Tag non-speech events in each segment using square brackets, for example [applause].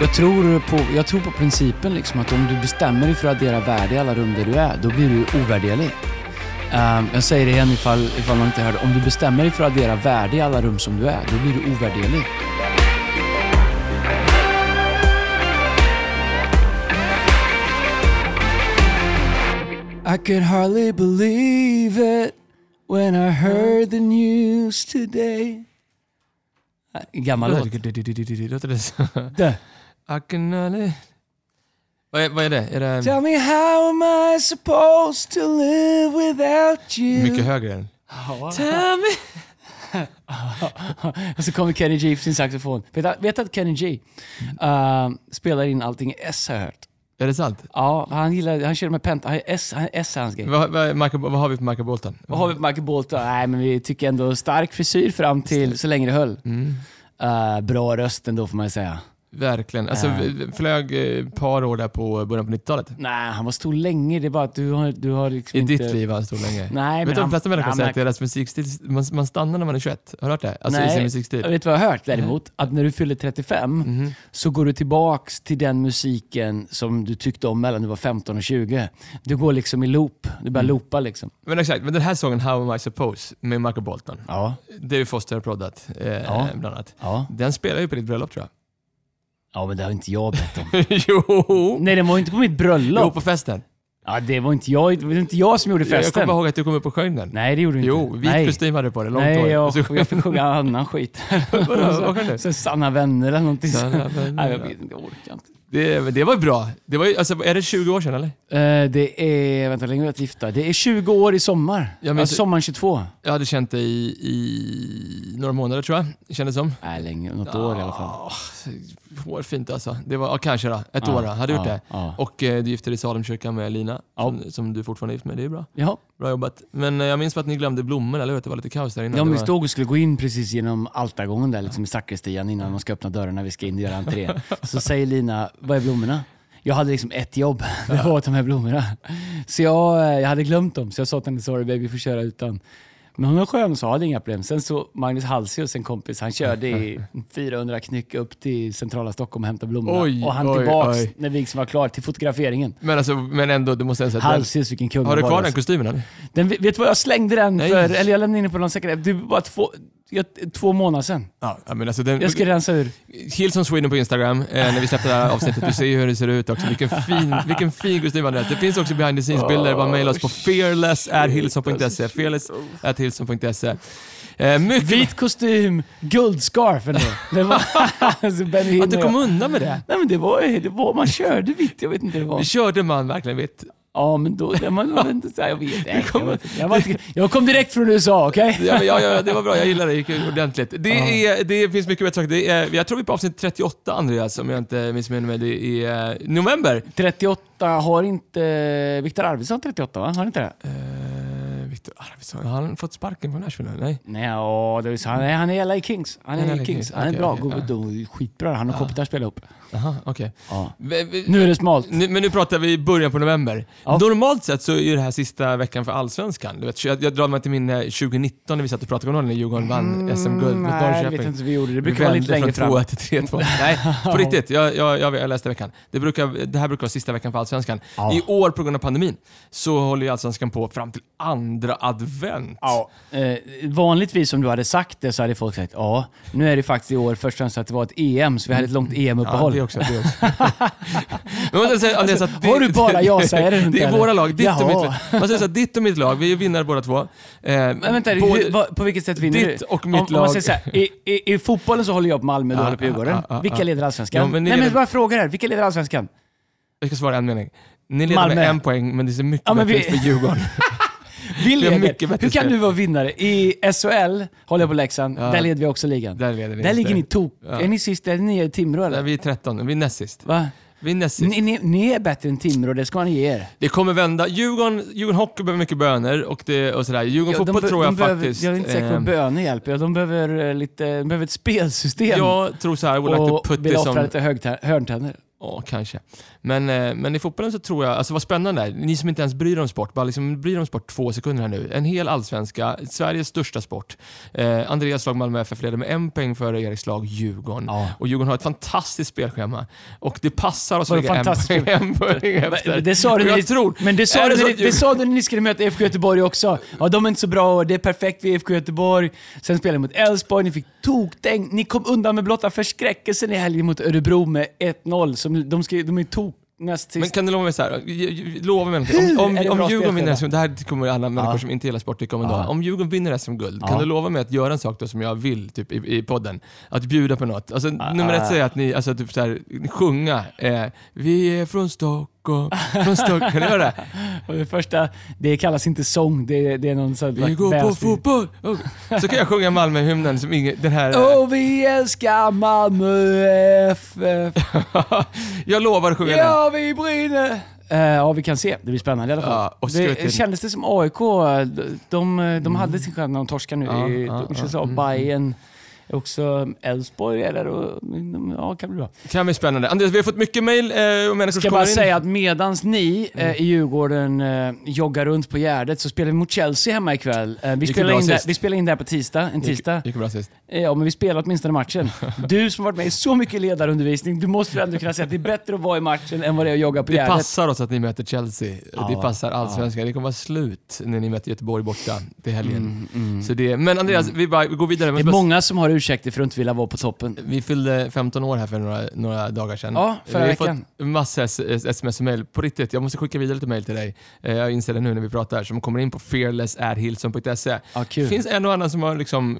Jag tror, på, jag tror på principen liksom att om du bestämmer dig för att addera värde i alla rum där du är, då blir du ovärderlig. Ehm, jag säger det igen ifall, ifall man inte hörde. Om du bestämmer dig för att addera värde i alla rum som du är, då blir du ovärderlig. I could hardly believe it when I heard the news today. Gammal låt. [laughs] Låter det så? I Vad är, vad är det? Är det Tell me how am I supposed to live without you? mycket högre än? Tell me. [laughs] Och så kommer Kenny G för sin saxofon. Vet du vet att Kenny G uh, spelar in allting i S har jag hört? Är det sant? Ja, han gillar, han kör med pent, han S, han S är hans grej. Vad, vad, Michael, vad har vi på Michael Bolton? Vad har vi på Michael Bolton? Nej, men vi tycker ändå stark frisyr fram till så länge det höll. Uh, bra röst ändå får man säga. Verkligen. Alltså, flög ett par år där på början på 90-talet. Nej, han var stor länge. Det är bara att du har, du har liksom I inte... ditt liv har han stått länge. Nej, Vet men du, de han- flesta människor säger att deras musikstil, man, man stannar när man är 21. Har du hört det? Alltså i Nej, musikstil. jag vet vad jag har hört däremot? Att när du fyller 35 Mhm. så går du tillbaks till den musiken som du tyckte om mellan du var 15 och 20. Du går liksom i loop. Du börjar loopa liksom. Men exakt, men den här sången How am I suppose med Michael Bolton. Ja. David Foster har proddat eh, Ja. bland annat. Ja. Den spelar ju på ditt bröllop tror jag. Ja, men det har inte jag bett om. [laughs] jo! Nej, den var ju inte på mitt Jo, bröllop. på festen. Ja, det var inte jag, det var inte jag som gjorde Jag festen. kommer ihåg att du kom upp och sjöng den. Nej, det gjorde du inte. Jo, vit kostym hade du på dig, långt Nej, hår. jag, så- jag fick sjunga annan skit. [laughs] Du? Så Sanna vänner eller någonting. Sanna vänner, Nej, jag ja. vet inte, jag orkar inte. Det, det var bra. Det var alltså, är det 20 år sedan eller? Eh, det är, vänta hur länge har vi varit gifta? Det är 20 år i sommar. Ja, men alltså, sommaren 22. Jag hade känt dig i, i några månader tror jag, kändes som. Nej, länge. Något år i alla fall. Hårfint alltså. Det var, ja, kanske då. Ett Ja, år då. Hade gjort ja, det. ja. Och eh, du gifte dig i Salemkyrkan med Lina, som, som du fortfarande är gift med. Det är bra. Ja, Bra jobbat. Men eh, jag minns att ni glömde blommor, eller hur? Det var lite kaos där innan. ja men vi var... stod och skulle gå in precis genom altargången där liksom i sakristian innan man ska öppna dörrarna. Vi ska in och göra entré. [laughs] Så säger Lina, vad är blommorna? Jag hade liksom ett jobb, [laughs] det var att ta med blommorna. Så jag, eh, jag hade glömt dem, så jag sa till henne, sorry baby, vi får köra utan. Men hon var skön så hade inga problem. Sen så Magnus Halsius, en kompis, han körde i [laughs] 400 knyck upp till centrala Stockholm och hämtade blommorna. Oj, och han oj, tillbaks oj. när vigseln var klar till fotograferingen. Men, alltså, men ändå, du måste säga att Halsius, vilken kung Har du var, kvar den alltså. kostymen eller? Den, vet du vad jag slängde den Nej. för? Eller jag lämnade in den på någon säkerhet. Det var två, två månader sedan. Ja, men alltså den, Jag ska rensa ur. Hillsong Sweden på Instagram, eh, när vi släppte det här avsnittet. Du ser ju hur det ser ut också. Vilken fin, [laughs] vilken fin kostym Andreas. Det finns också behind the scenes-bilder. Bara mejla oss på fearless.hillsong.se. Fearless.hillsong.se. Eh, mycket Vit kostym, guldscarf ändå. Det var, [laughs] alltså Benny Att du kom undan med det. Nej men det var, det var, man körde vitt, jag vet inte det var. Körde man verkligen vitt? Ja men då, det man, jag vet inte. Jag, jag, jag kom direkt från USA, okej? Ja, men, ja, ja, det var bra, jag gillar det. Det gick ordentligt. Det, är, det finns mycket bättre saker. Det är, jag tror vi är på avsnitt 38, Andreas, om jag inte missminner mig. Det är eh, november. 38, har inte Viktor Arvidsson 38 va? Har inte det? Eh, Victor Arvidsson, har han fått sparken från Nashville? Nej. Nej, ja, det är, han, är, han är i LA Kings. Han är i Kings. Kings, Han är okej, bra. okej, God, ja. skitbra. Han och kompisar spelar upp. Jaha, okej. Ja. Vi- vi- Nu är det smalt. Nu, men nu pratar vi i början på november. Ja. Normalt sett så är det här sista veckan för Allsvenskan. Du vet, jag, jag drar mig till min 2019 när vi satt och pratade om när Djurgården vann SM-guld mot Mm, Nej, jag Norrköping. vet inte vi gjorde. Det Vi brukar vara lite längre från fram. 2 till 3-2. [laughs] Nej, på riktigt. Jag, jag, jag, jag läste veckan. Det, brukar, det här brukar vara sista veckan för Allsvenskan. Ja. I år, på grund av pandemin, så håller ju Allsvenskan på fram till andra advent. Ja. Eh, vanligtvis om du hade sagt det så hade folk sagt ja, nu är det faktiskt i år först och främst att det var ett EM, så vi hade ett långt Ja, EM-uppehåll. Det också. Det också. [laughs] Men man säger, Andreas, att det, har du bara ja-sägare runt [laughs] Det är eller? våra lag, ditt och mitt lag. Man säger så här, ditt och mitt lag, vi är vinnare båda två. Eh, Men vänta, både- hur, på vilket sätt vinner ditt du? och mitt om, Om lag. man säger så här, i, i, I fotbollen så håller jag på Malmö, du Ja, håller på ja, Djurgården. ja, Vilka leder Allsvenskan? Ja, men Nej men bara fråga här, vilka leder Allsvenskan? Jag ska svara en mening. Ni leder Malmö. med en poäng, men det ser mycket Ja, bättre vi- ut för Djurgården. [laughs] Vi Vi leder. Hur kan du vara vinnare? I SHL håller jag på Leksand, Ja. där leder vi också ligan. Där leder ni. Där ligger ni tok... Ja. Är ni sist? Är ni i Timrå eller? vi är 13, vi är näst sist. Va? Vi är näst sist. Ni, ni, ni är bättre än Timrå, det ska man ge er. Det kommer vända. Djurgården, Djurgården Hockey behöver mycket bönor och, det, och sådär. Djurgården Ja, Fotboll tror jag behöver, faktiskt... Jag är inte säker på att bönor hjälper. Ja, De behöver, eh, lite, de behöver ett spelsystem. jag tror så här, I would like to och vill offra lite hörntänder. Ja, kanske. Men, eh, men i fotbollen så tror jag, alltså vad spännande är, ni som inte ens bryr er om sport, bara liksom bryr er om sport två sekunder här nu. En hel allsvenska, Sveriges största sport. Eh, Andreas lag Malmö FF leder med en poäng före Eriks lag Djurgården. Ja. Och Djurgården har ett fantastiskt spelschema. Och det passar oss att ligga en [laughs] en poäng efter. Det sa du jag tror, men det sa, du det det sa du när ni skulle möta IFK Göteborg också. Ja, de är inte så bra och det är perfekt för IFK Göteborg. Sen spelade ni mot Elfsborg, ni fick tokdäng. Ni kom undan med blotta förskräckelsen i helgen mot Örebro med 1-0. Som de, ska, de är tok näst sist. Men kan du lova mig så här, lova mig någonting. Om, om, om Djurgården vinner spelschema? SM, det här kommer alla människor Ja. som inte gillar sport tycka om en Ja. Om Djurgården vinner SM-guld, Ja. kan du lova mig att göra en sak då som jag vill typ, i, i podden? Att bjuda på något. Alltså, nummer ett säger att ni, alltså, typ så här, sjunga. Eh, vi är från Stockholm, från Stockholm. Kan du göra det? [laughs] Och det första, det kallas inte sång, det, det är någon sån Vi går på fotboll! [laughs] Och- Så kan jag sjunga Malmö-hymnen som ingen, den här... eh, Åh, vi älskar Malmö FF. [laughs] jag lovar att sjunga den. Ja, vi brinner. Eh, ja, vi kan se. Det blir spännande i alla fall. Ja, och det, kändes det som AIK, de, de, de hade sin chans när de torskade nu. Ja, i, ja, känns ja, av mm, Bayern Också Elfsborg är där och ja, kan bli bra. Kan bli spännande. Andreas, vi har fått mycket mejl eh, och människor Ska bara in. säga att medans ni Mm. eh, i Djurgården eh, joggar runt på Gärdet så spelar vi mot Chelsea hemma ikväll. Eh, vi, det spelar in det, sist? vi spelar in det här på tisdag, en tisdag. Gick, gick det bra sist? Eh, Ja, men vi spelar åtminstone matchen. [laughs] Du som varit med i så mycket ledarundervisning, du måste väl ändå kunna säga att det är bättre att vara i matchen än vad det är att jogga på Det Gärdet. passar oss att ni möter Chelsea. Ja, det passar allsvenskan. Det kommer vara slut när ni möter Göteborg borta till helgen. Mm, mm. Så det, men Andreas, vi, bara, vi går vidare. Det är många som har ursäkter för att inte vilja vara på toppen. Vi fyllde 15 år här för några, några dagar sedan. Ja, förra vi har veckan. fått massor s- sms och mail. På riktigt, jag måste skicka vidare lite mail till dig. Eh, Jag inser det nu när vi pratar, som kommer in på fearless.hillson.se. Ja, Det finns en och annan som har liksom,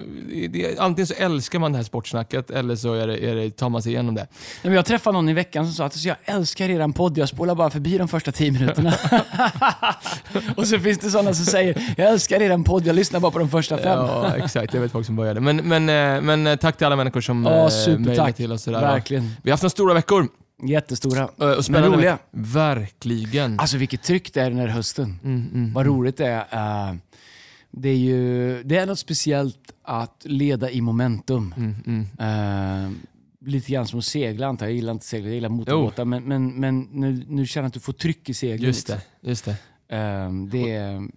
det, antingen så älskar man det här sportsnacket eller så är det, är det, tar man sig igenom det. Nej, men jag träffade någon i veckan som sa att alltså, jag älskar eran podd, jag spolar bara förbi de första tio minuterna. [laughs] och så finns det sådana som säger, jag älskar eran podd, jag lyssnar bara på de första fem. Ja, exakt. Jag vet folk som började. Men, men, eh, men eh, tack till alla människor som Ja, eh, mejlar till oss. Sådär. Verkligen. Vi har haft några stora veckor. Jättestora. eh, Och spännande. roliga. Verkligen. Alltså vilket tryck det är den här hösten. Mm, mm, Vad roligt det är. Eh, det är ju det är något speciellt att leda i momentum. Mm, mm. Eh, lite grann som att segla antar jag. Jag gillar inte segla, jag gillar motorbåtar. Men, men, men nu, nu känner jag att du får tryck i seglen. Just det. Just det. Eh, det, är,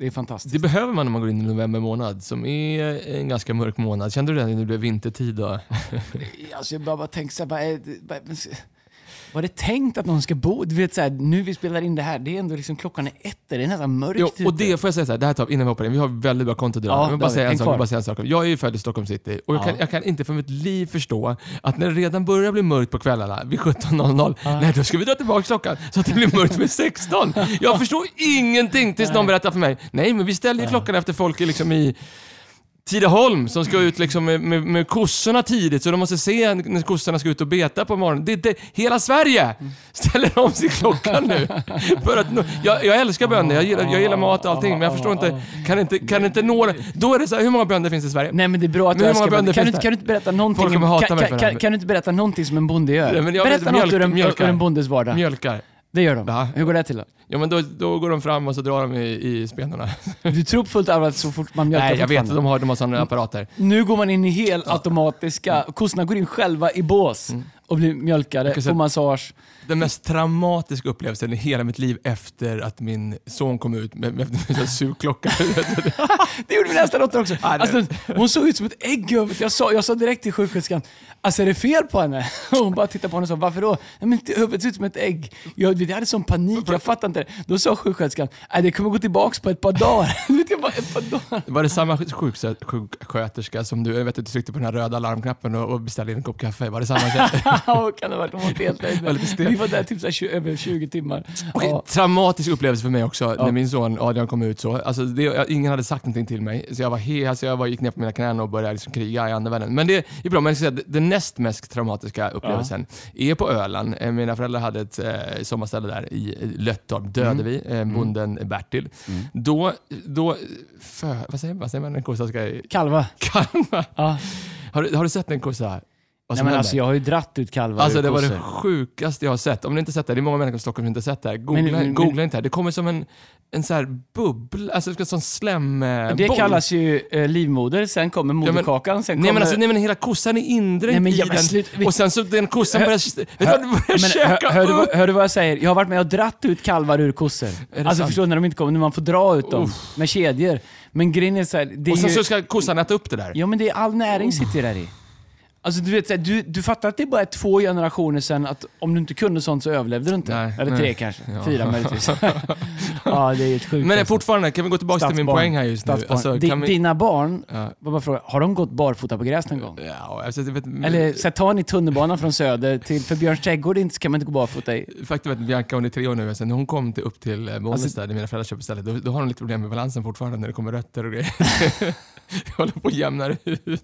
det är fantastiskt. Det behöver man när man går in i november månad, som är en ganska mörk månad. Kände du det när det blev vintertid? Då? [laughs] Alltså jag bara, bara tänker så här, det, vad, var det tänkt att någon ska bo? Du vet så här, nu vi spelar in det här, det är ändå liksom klockan är ett, det är nästan mörkt Jo, ute. och det får jag säga så här, det här tar innan vi hoppar in. Vi har väldigt bra idag. Ja, jag, vill bara säga en sak, bara säga en sak. jag är ju född i Stockholm city och jag, Ja. kan, jag kan inte för mitt liv förstå att när det redan börjar bli mörkt på kvällarna vid 17.00, nej då ska vi dra tillbaka klockan så att det blir mörkt vid 16. Jag förstår ingenting tills någon berättar för mig, nej men vi ställer ju klockan efter folk är liksom i Tidaholm som ska ut liksom med, med, med kossorna tidigt så de måste se när kossorna ska ut och beta på morgonen. Det, det, hela Sverige ställer om sin klocka nu. För att, jag, jag älskar bönder, jag gillar, jag gillar mat och allting, men jag förstår inte, kan inte, kan inte nå det? Då är det så här, hur många bönder finns i Sverige? Nej men det är bra att du älskar bönder. Kan, du kan du inte berätta någonting, kan, kan, kan, kan du inte berätta någonting som en bonde gör? Nej, men jag berätta något mjölk- ur en, mjölkar. ur en bondes vardag. Mjölkar. Det gör de. Ja. Hur går det till då? Ja men då, då går de fram och så drar de i, i spenorna. [laughs] Du tror på fullt allvar så fort man mjölkar Nej jag vet, de har, de har sådana apparater. Nu går man in i helt automatiska, kossorna går in själva i bås och blir mjölkade, Mm. får massage. Den mest traumatiska upplevelsen i hela mitt liv efter att min son kom ut med, med, med en sugklocka. [laughs] Det gjorde min äldsta dotter också. Alltså, hon såg ut som ett ägg. Jag sa, jag sa direkt till sjuksköterskan, alltså är det fel på henne? Och [laughs] hon bara tittade på henne och sa, varför då? Nej, men huvudet ser ut som ett ägg. Jag, jag hade sån panik, jag fattade inte det. Då sa sjuksköterskan, det kommer gå tillbaka på ett par dagar. [laughs] Bara, ett par dagar. Var det samma sjuksköterska som du, jag vet att du tryckte på den här röda larmknappen och, och beställde in en kopp kaffe? Var det samma? Ja, kan det ha varit. Hon var helt nöjd Var lite med. stel. Var där typ så här, 20, över 20 timmar. Okej, Ja. Traumatisk upplevelse för mig också när min son Adrian kom ut så. Alltså, det, jag, ingen hade sagt någonting till mig. Så jag var he, alltså, jag var, gick ner på mina knän och började liksom kriga i andevärlden. Men det är bra, men säga, det- den näst mest traumatiska upplevelsen är på Öland. Eh, Mina föräldrar hade ett eh, sommarställe där i Löttorp, Dödevi, eh, bonden Bertil. Då, då för, vad, säger, vad säger man när en kossa ska Kalva. [laughs] kalva? Ja. Har, du- har du sett en kossa? Vad Nej, som men händer. alltså, jag har ju dratt ut kalvar Alltså ur det var det kossor. sjukaste jag har sett. Om ni inte sett det, det är många människor i Stockholm som inte har sett det här. Googla, Men- men- googla inte här. Det kommer som en, en så här bubbla, alltså en sån slemboll. Det kallas ju eh, livmoder, sen kommer moderkakan, sen Nej kommer... men, alltså, nej men hela kossan är indränkt Nej, men i jag- men den. slut- vi- Och sen så den kossan Hör- börjar, vet du vad, den börjar men, käka hör, hör, du, upp. vad- hör du vad jag säger? Jag har varit med och dratt ut kalvar ur kossor. det Alltså sant? förstår du när de inte kommer, när man får dra ut dem med kedjor. Men grejen är så här, det är Och sen ju, så ska kossan äta upp det där. Ja men det är all näring sitter ju där i. Alltså du vet, så här, du, du fattar att det bara är två generationer sedan att om du inte kunde sånt så överlevde du inte. Nej, Eller nej. tre kanske. Ja. Fyra möjligtvis. [laughs] ja det är helt sjukt. Men alltså. fortfarande, kan vi gå tillbaka till min poäng här just nu? Alltså, Di- kan vi, Dina barn, ja, bara fråga, har de gått barfota på gräs någon gång? ja, alltså, vet, Eller så här, tar ni tunnelbanan från Söder till, för Björns trädgård inte, ska man inte gå barfota i. Faktum är att Bianca, hon är tre år nu, sen när hon kom till, upp till eh, Bollnäs Alltså- där, där mina föräldrar köper stället, då, då har hon lite problem med balansen fortfarande när det kommer rötter och grejer. [laughs] [laughs] Jag håller på att jämna ut.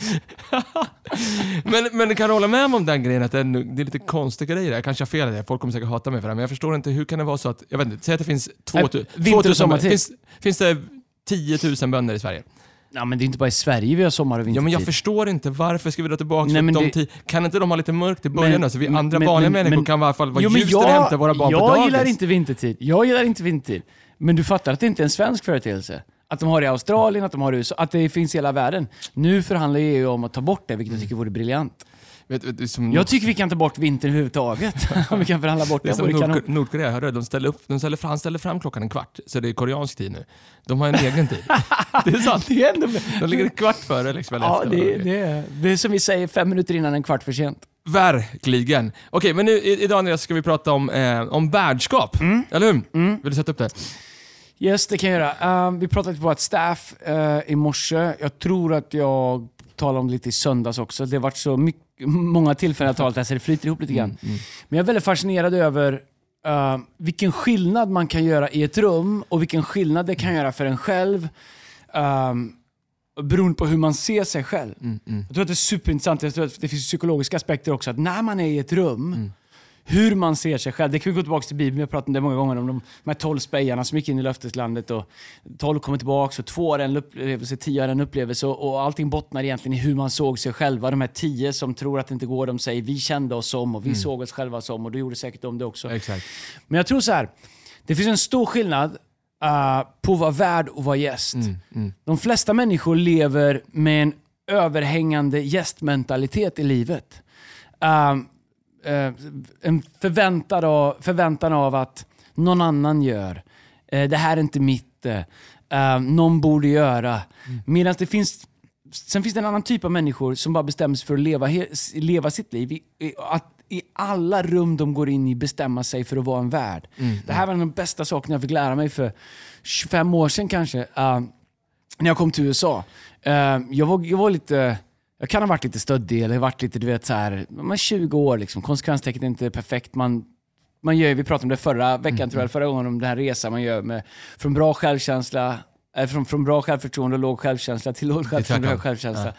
[laughs] men, men du kan hålla med om den grejen att det är, det är lite konstiga grejer. Jag kanske har fel i det, folk kommer säkert hata mig för det, men jag förstår inte, hur kan det vara så att, jag vet inte, säg att det finns Äh, 2000, vinter och 2000 sommartid. finns, finns det 10 000 bönder i Sverige? Ja men det är inte bara i Sverige vi har sommar och Ja, vintertid. men jag förstår inte, varför ska vi dra tillbaka Nej, men de det- Kan inte de ha lite mörkt i början Men- så vi andra men- vanliga men- människor kan i alla fall vara Jo, ljust vi hämtar våra barn på jag dagis? gillar inte vintertid. Jag gillar inte vintertid. Men du fattar att det inte är en svensk företeelse. Att de har det i Australien, att de har det i USA, att det finns i hela världen. Nu förhandlar EU om att ta bort det, vilket jag tycker vore briljant. Vet, vet, som, Jag tycker vi kan ta bort vintern överhuvudtaget. [laughs] Om vi kan förhandla bort det det. som vore kanon. Nordko- Nordkorea, hörde? De ställer, upp, de ställer, fram, ställer fram klockan en kvart, så det är koreansk tid nu. De har en egen tid. [laughs] Det är sant. Det är ändå... De ligger en kvart före liksom, eller Ja, efter. det, det, är, det är som vi säger, fem minuter innan en kvart för sent. Verkligen. Okej, men nu, idag Andreas ska vi prata om, eh, om värdskap. Mm. Eller hur? Vill du sätta upp det? Yes, det kan jag göra. Um, vi pratade på ett staff uh, i morse. Jag tror att jag talade om det lite i söndags också. Det har varit så mycket, många tillfällen jag talat här så det flyter ihop lite grann. Men jag är väldigt fascinerad över uh, vilken skillnad man kan göra i ett rum och vilken skillnad det kan göra för en själv. Um, beroende på hur man ser sig själv. Mm, mm. Jag tror att det är superintressant. Jag tror att det finns psykologiska aspekter också. Att när man är i ett rum, Mm. Hur man ser sig själv. Det kan vi gå tillbaka till Bibeln. Jag har pratat om det många gånger. Om de, de här tolv spejarna som gick in i löfteslandet. Och tolv kommer tillbaka och två har en upplevelse, tio har en upplevelse. Och, och allting bottnar egentligen i hur man såg sig själva. De här tio som tror att det inte går, de säger vi kände oss som och vi såg oss själva som. Och du gjorde säkert om det också. Exakt. Men jag tror så här. Det finns en stor skillnad uh, på att vara värd och vara gäst. Mm, mm. De flesta människor lever med en överhängande gästmentalitet i livet. Eh, en förväntan av, förväntan av att någon annan gör. Eh, det här är inte mitt. eh, eh, någon borde göra. Medan det finns Sen finns det en annan typ av människor som bara bestämmer sig för att leva, leva sitt liv. I, i, att i alla rum de går in i bestämma sig för att vara en värd. Det här var en av de bästa sakerna jag fick lära mig för 25 år sedan kanske. eh, när jag kom till USA. Eh, jag, var, jag var lite... Jag kan ha varit lite stöddig eller varit lite, du vet så här, man är 20 år liksom. Konsekvenstecknet är inte perfekt. Man, man gör, vi pratade om det förra veckan, tror jag, förra gången, om den här resan man gör med, från bra självkänsla, eh, från, från bra självförtroende och låg självkänsla till låg självförtroende och hög självkänsla.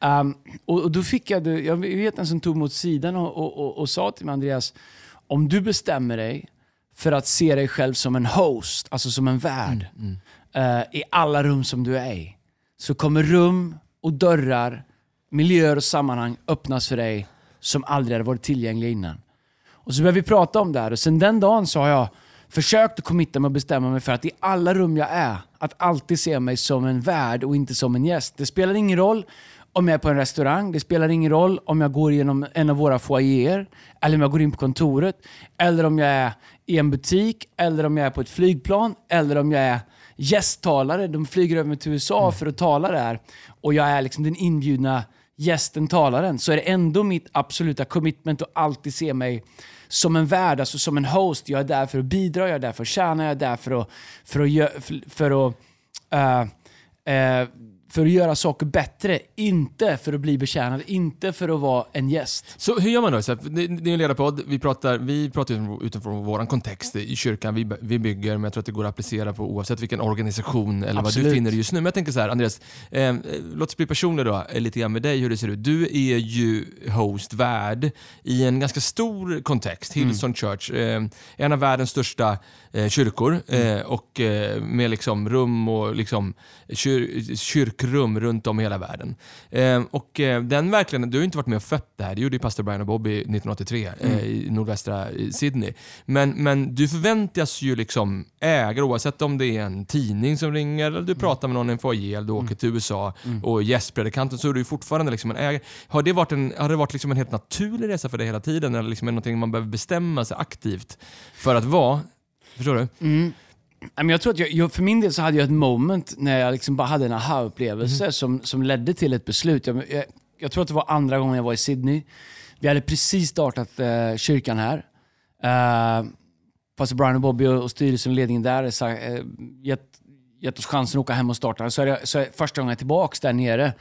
Um, och, och då fick jag, jag vet en som tog mot sidan och, och, och, och sa till mig, Andreas, om du bestämmer dig för att se dig själv som en host, alltså som en värd, eh, i alla rum som du är i, så kommer rum och dörrar, miljöer och sammanhang öppnas för dig som aldrig hade varit tillgängliga innan. Och så började vi prata om det här och sen den dagen så har jag försökt att committa mig och bestämma mig för att i alla rum jag är, att alltid se mig som en värd och inte som en gäst. Det spelar ingen roll om jag är på en restaurang, det spelar ingen roll om jag går genom en av våra foajéer, eller om jag går in på kontoret, eller om jag är i en butik, eller om jag är på ett flygplan, eller om jag är gästtalare. De flyger över mig till USA för att tala där och jag är liksom den inbjudna gästen, talaren, så är det ändå mitt absoluta commitment att alltid se mig som en värd, alltså som en host. Jag är där för att bidra, jag är där för att tjäna, jag är där för att, för att, för att, för att, uh, uh, för att göra saker bättre. Inte för att bli betjänad, inte för att vara en gäst. Så hur gör man då? Så det, det är en ledarpodd, vi pratar, vi pratar utifrån, vår kontext i kyrkan, vi, vi bygger, men jag tror att det går att applicera på oavsett vilken organisation eller vad du Absolut. finner just nu. Men jag tänker så här, Andreas, eh, låt oss bli personer då, eh, lite grann med dig, hur det ser ut. Du är ju host, värd, i en ganska stor kontext, Hillsong Church, eh, en av världens största eh, kyrkor, eh, och eh, med liksom rum och liksom kyr, musikrum runt om i hela världen. Eh, och eh, den verkligen, du har ju inte varit med och fött det här, det gjorde ju pastor Brian och Bobby 1983 Mm. eh, i nordvästra i Sydney. Men, men du förväntas ju liksom äga, oavsett om det är en tidning som ringer, eller Mm. du pratar med någon i en foajé, eller du åker till USA och gästpredikanten, så är du ju fortfarande liksom en ägare. Har det varit, en, har det varit liksom en helt naturlig resa för dig hela tiden, eller liksom är det någonting man behöver bestämma sig aktivt för att vara? Förstår du? Men Jag tror att jag, jag, för min del så hade jag ett moment när jag liksom bara hade en aha-upplevelse som, som ledde till ett beslut. Jag, jag, jag tror att det var andra gången jag var i Sydney. Vi hade precis startat eh, kyrkan här. Uh, Pastor Brian och Bobby och, och styrelsen och ledningen där har uh, gett, gett oss chansen att åka hem och starta. Så är det så är första gången jag är tillbaka där nere.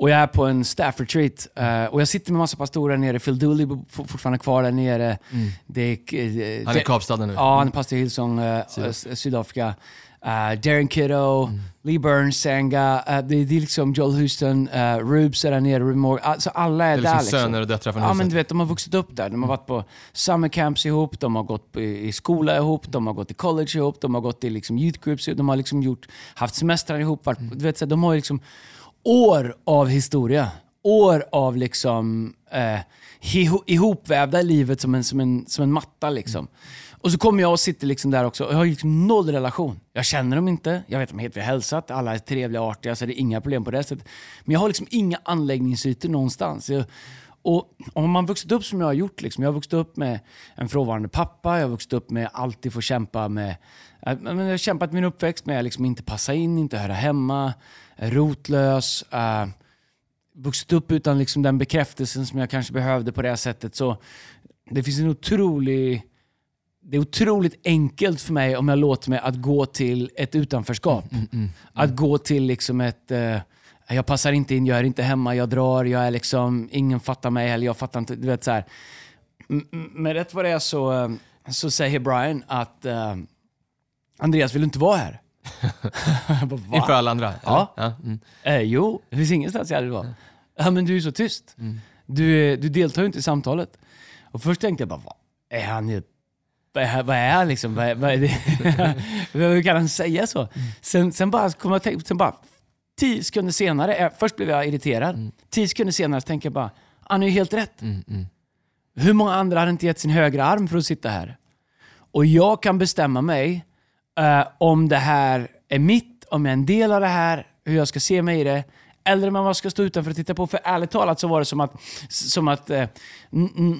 Och jag är på en staff retreat eh, och jag sitter med massa pastorer nere. Phil Dooley är fortfarande kvar där nere. Det är, eh, Han är i Kapstaden nu. Ja, han är pastor i Hillsong, uh, Sydafrika. Uh, Darren Kiddo, Lee Burns, Senga, uh, det, det är liksom Joel Houston, uh, Rubes är där nere, Rube Morgan. Alltså alla är, Det är liksom där. Liksom. söner och döttrar från Ja, huset. men du vet, de har vuxit upp där. De har varit på summer camps ihop, de har gått i skola ihop, de har gått i college ihop, de har gått i liksom youth groups ihop, de har liksom gjort, haft semestrar ihop. Varit, du vet, så de har liksom år av historia. År av liksom eh, ihopvävda i livet som en, som en, som en matta. Liksom. Och så kommer jag och sitter liksom där också och jag har liksom noll relation. Jag känner dem inte, jag vet att de heter vi har hälsat, alla är trevliga och artiga så det är inga problem på det sättet. Men jag har liksom inga anläggningsytor någonstans. Jag, och om man vuxit upp som jag har gjort, liksom, jag har vuxit upp med en frånvarande pappa, jag har vuxit upp med alltid få kämpa med, eh, jag har kämpat min uppväxt med att liksom inte passa in, inte höra hemma, rotlös, äh, vuxit upp utan liksom den bekräftelsen som jag kanske behövde på det här sättet. Så det finns en otrolig... Det är otroligt enkelt för mig om jag låter mig att gå till ett utanförskap. Att gå till liksom ett... Eh, jag passar inte in, jag är inte hemma, jag drar, jag är liksom... Ingen fattar mig eller jag fattar inte... Du vet så här. Men rätt vad det är så, eh, så säger Brian att eh, Andreas, vill du inte vara här? [laughs] Bara, alla andra? Ja. ja. Mm. Eh, jo, det finns ingenstans jag vill vara. Ja, men du är så tyst. Du, du deltar ju inte i samtalet. Och först tänkte jag bara, vad är han helt... Vad är, han liksom? Vad är, vad är? [laughs] Hur kan han säga så? Sen, sen bara kom jag tänka, sen bara, tio sekunder senare, eh, först blev jag irriterad. Tio sekunder senare så tänker jag bara, han är ju helt rätt. Mm, mm. Hur många andra hade inte gett sin högra arm för att sitta här? Och jag kan bestämma mig Eh, om det här är mitt, om jag är en del av det här, hur jag ska se mig i det. Eller om jag ska stå utanför och titta på. För ärligt talat så var det som att, som att eh,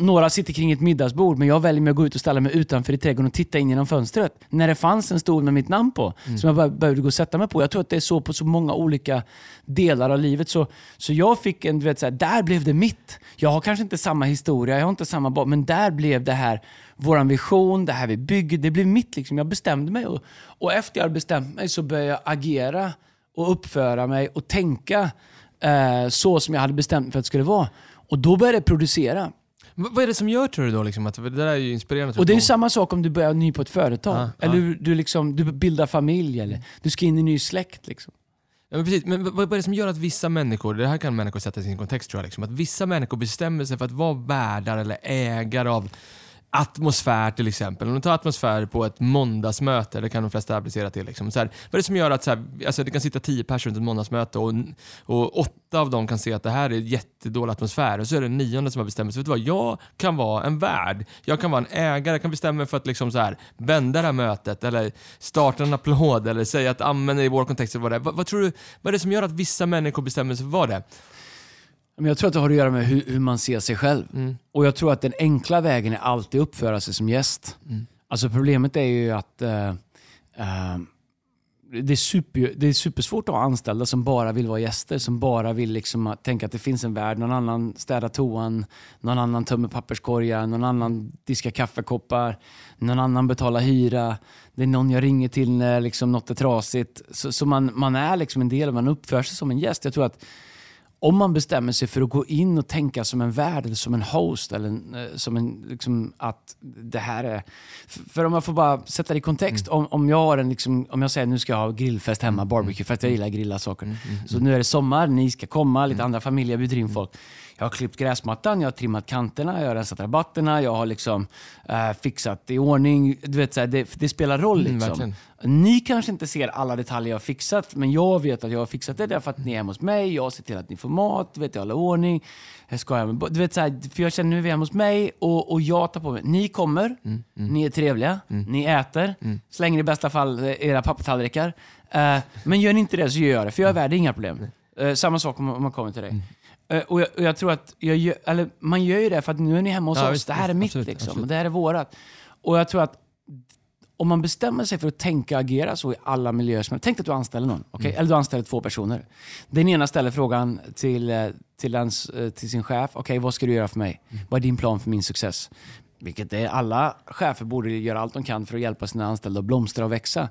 några sitter kring ett middagsbord, men jag väljer mig att gå ut och ställa mig utanför i trädgården och titta in genom fönstret. När det fanns en stol med mitt namn på, som jag bara behövde gå och sätta mig på. Jag tror att det är så på så många olika delar av livet. Så, så jag fick en, du vet, så här, där blev det mitt. Jag har kanske inte samma historia, jag har inte samma bak, men där blev det här vår vision, det här vi bygger, det blev mitt. Liksom. Jag bestämde mig och, och efter jag hade bestämt mig så började jag agera och uppföra mig och tänka eh, så som jag hade bestämt mig för att det skulle vara. Och då började jag producera. V- Vad är det som gör tror du då? Liksom, att, det där är ju inspirerande. Och det är ju samma sak om du börjar ny på ett företag. Ja, eller ja. Du, du, liksom, du bildar familj, eller du ska in i en ny släkt. Liksom. Ja, men precis. Men vad vad är det som gör att vissa människor, det här kan människor sätta i sin kontext tror jag, liksom, att vissa människor bestämmer sig för att vara värdar eller ägare av atmosfär till exempel. Om du tar atmosfär på ett måndagsmöte, det kan de flesta applicera till. Liksom. Så här, vad är det som gör att så här, alltså det kan sitta tio personer runt ett måndagsmöte och, och åtta av dem kan se att det här är jättedålig atmosfär och så är det nionde som har bestämt sig. Vet du vad? Jag kan vara en värd. Jag kan vara en ägare. Jag kan bestämma mig för att liksom så här, vända det här mötet eller starta en applåd eller säga att amen i vår kontext eller vad det är. Vad, vad tror du, vad är det som gör att vissa människor bestämmer sig för vad det är? Men jag tror att det har att göra med hur, hur man ser sig själv. Mm. Och jag tror att den enkla vägen är alltid uppföra sig som gäst. Mm. Alltså problemet är ju att eh, eh, det, är super, det är supersvårt att ha anställda som bara vill vara gäster, som bara vill liksom tänka att det finns en värld. Någon annan städar toan, någon annan tömmer papperskorgar, någon annan diskar kaffekoppar, någon annan betalar hyra. Det är någon jag ringer till när liksom något är trasigt. Så, så man, man är liksom en del, man uppför sig som en gäst. Jag tror att om man bestämmer sig för att gå in och tänka som en värd eller som en host eller en, eh, som en, liksom, att det här är... För om jag får bara sätta det i kontext. Om, om jag har en, liksom, om jag säger nu ska jag ha grillfest hemma, barbecue, för att jag gillar att grilla saker. Så nu är det sommar, ni ska komma, lite andra familjer bjuder in folk. Jag har klippt gräsmattan, jag har trimmat kanterna, jag har rensat rabatterna, jag har liksom eh, fixat i ordning. Du vet, så här, det, det spelar roll. Mm, Liksom. ni kanske inte ser alla detaljer jag har fixat, men jag vet att jag har fixat det därför att ni är hemma hos mig. Jag ser till att ni får mat, vet, jag håller ordning. Jag skojar du vet, så här, för jag känner nu är vi hemma hos mig och, och jag tar på mig. Ni kommer, Mm, ni är trevliga, ni äter, slänger i bästa fall eh, era pappatallrikar. Eh, men gör ni inte det så gör jag det, för jag är värd inga problem. Eh, samma sak om, om man kommer till dig. Eh, och, jag, och jag tror att jag gör, eller man gör ju det för att nu är ni hemma hos Ja, oss. det här är mitt absolut, liksom. absolut. Det här är vårat. Och jag tror att om man bestämmer sig för att tänka och agera så i alla miljöer. Som, tänk att du anställer någon, okay? Mm. eller du anställer två personer. Den ena ställer frågan till, eh, till, ens, eh, till sin chef. Okej, vad ska du göra för mig? Mm. Vad är din plan för min success? Vilket är, alla chefer borde göra allt de kan för att hjälpa sina anställda att blomstra och växa.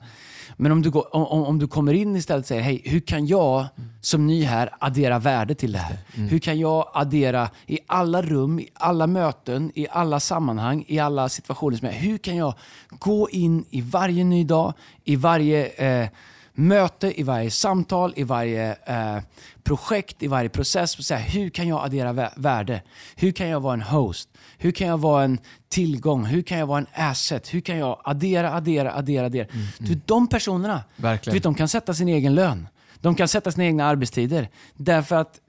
Men om du, går, om, om- du kommer in istället och säger, hej, hur kan jag som ny här addera värde till det här? Hur kan jag addera i alla rum, i alla möten, i alla sammanhang, i alla situationer som är. Hur kan jag gå in i varje ny dag, i varje eh, möte, i varje samtal, i varje eh, projekt, i varje process. Och säga, hur kan jag addera vä- värde? Hur kan jag vara en host? Hur kan jag vara en tillgång? Hur kan jag vara en asset? Hur kan jag addera, addera, addera, addera? Du, de personerna, Verkligen. du vet, de kan sätta sin egen lön. De kan sätta sina egna arbetstider. Därför att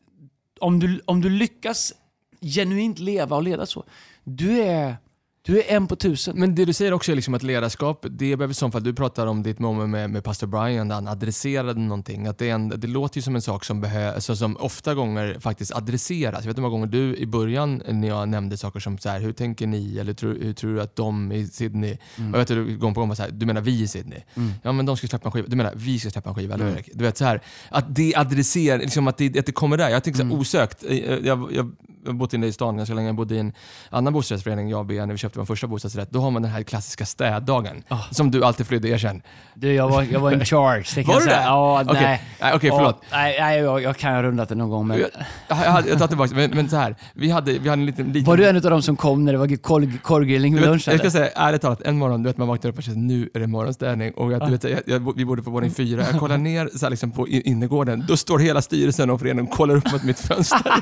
om du, om du lyckas genuint leva och leda så, du är, du är en på tusen. Men det du säger också är liksom att ledarskap, det behöver som att du pratar om ditt moment med, med pastor Brian där han adresserade någonting. Att det, en, det låter ju som en sak som, behö, alltså som ofta gånger faktiskt adresseras. Jag vet hur många gånger du i början när jag nämnde saker som så här, hur tänker ni? Eller tror, hur tror du att de i Sydney, och jag vet att du gång på gång var så här, du menar vi i Sydney? Ja men de ska släppa en skiva. Du menar vi ska släppa en skiva, eller hur? Du vet så här, att det adresserar, liksom att det, att det kommer där. Jag tänker så här, osökt, eh, jag, jag, jag har bott inne i stan ganska länge, jag bodde i en annan bostadsrättsförening, jag och Bea, när vi köpte vår första bostadsrätt. Då har man den här klassiska städdagen, som du alltid flydde, erkänn. Du, jag var, jag var in [laughs] charge. Det Var du det? Ja, Okej. nej. Nej, okej, förlåt. Ja, nej, nej jag, jag kan ha rundat det någon gång. Men... Jag, jag, jag tar tillbaka men, men så här, vi hade, vi hade en liten... liten Var du en av dem som kom när det var korv, korvgrillning vid lunch? jag ska säga ärligt talat, en morgon, du vet man vaknar upp och känner nu är det morgonstädning och jag, du vet, jag, vi bodde på våning fyra, jag kollar [laughs] ner så här, liksom, på innergården, då står hela styrelsen och föreningen och kollar upp mot mitt fönster. [laughs]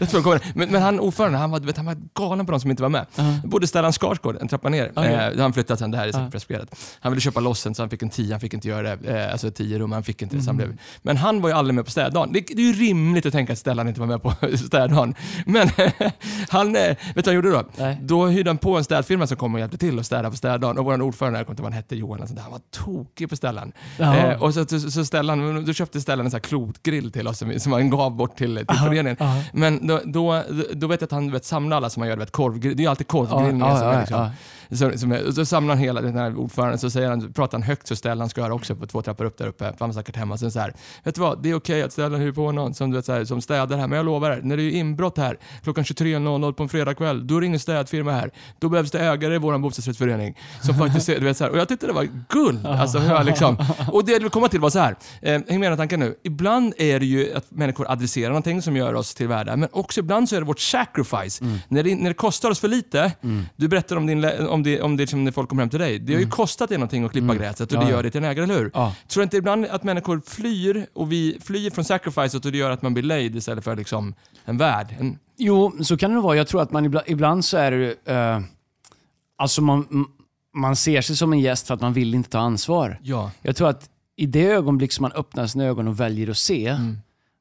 jag tror jag kommer, men, men han ordförande, han var, du vet, han var galen på de som inte var med. Ja. Då bodde Stellan Skarsgård en trappa ner. Okej. Eh, han flyttat sen, det här är säkert preskriberat. Han ville köpa loss en så han fick en tio, han fick inte göra det. Eh, alltså tio rum, han fick inte det. Han Mm. blev. Men han var ju aldrig med på städdagen. Det, det är ju rimligt att tänka att Stellan inte var med på [laughs] städdagen. Men [laughs] han, eh, vet du vad han gjorde då? Nej. Då hyrde han på en städfirma som kom och hjälpte till att städa på städdagen. Och vår ordförande, jag kommer inte ihåg vad han hette, Johan, där, han var tokig på Stellan. Eh, och så, så, så Stellan, då köpte Stellan en sån här klotgrill till oss som, som han gav bort till, till föreningen. aha. Men då, då, då vet jag att han vet, samlade alla som man gör, vet, korvgrill. Det är ju alltid korvgrillningar Ja, som ja, så, som så samlar han hela den här ordföranden, så säger han, pratar han högt så Stellan ska höra också på två trappor upp där uppe. För han var säkert hemma. Sen så här, vet du vad, det är okej att Stellan hyr på någon som, du vet, så här, som städar här, men jag lovar er, när det är inbrott här klockan 23.00 på en fredagkväll, då är det ingen städfirma här. Då behövs det ägare i vår bostadsrättsförening. Som faktiskt du vet, så här, och jag tyckte det var guld. Alltså, jag liksom, och det jag vill komma till var så här, eh, häng med i tanken nu. Ibland är det ju att människor adresserar någonting som gör oss till värda, men också ibland så är det vårt sacrifice. När, det, när det kostar oss för lite, du berättar om, din, lä- om det, om det liksom när folk kommer hem till dig. Det har ju kostat dig någonting att klippa gräset och Ja, det gör det till en ägare, eller hur? Ja. Tror inte ibland att människor flyr och vi flyr från sacrificet och det gör att man blir lejd istället för liksom en värd? En, Jo, så kan det vara. Jag tror att man ibland, ibland så är det... Uh, alltså man, man ser sig som en gäst för att man vill inte ta ansvar. ja. Jag tror att i det ögonblick som man öppnar sina ögon och väljer att se,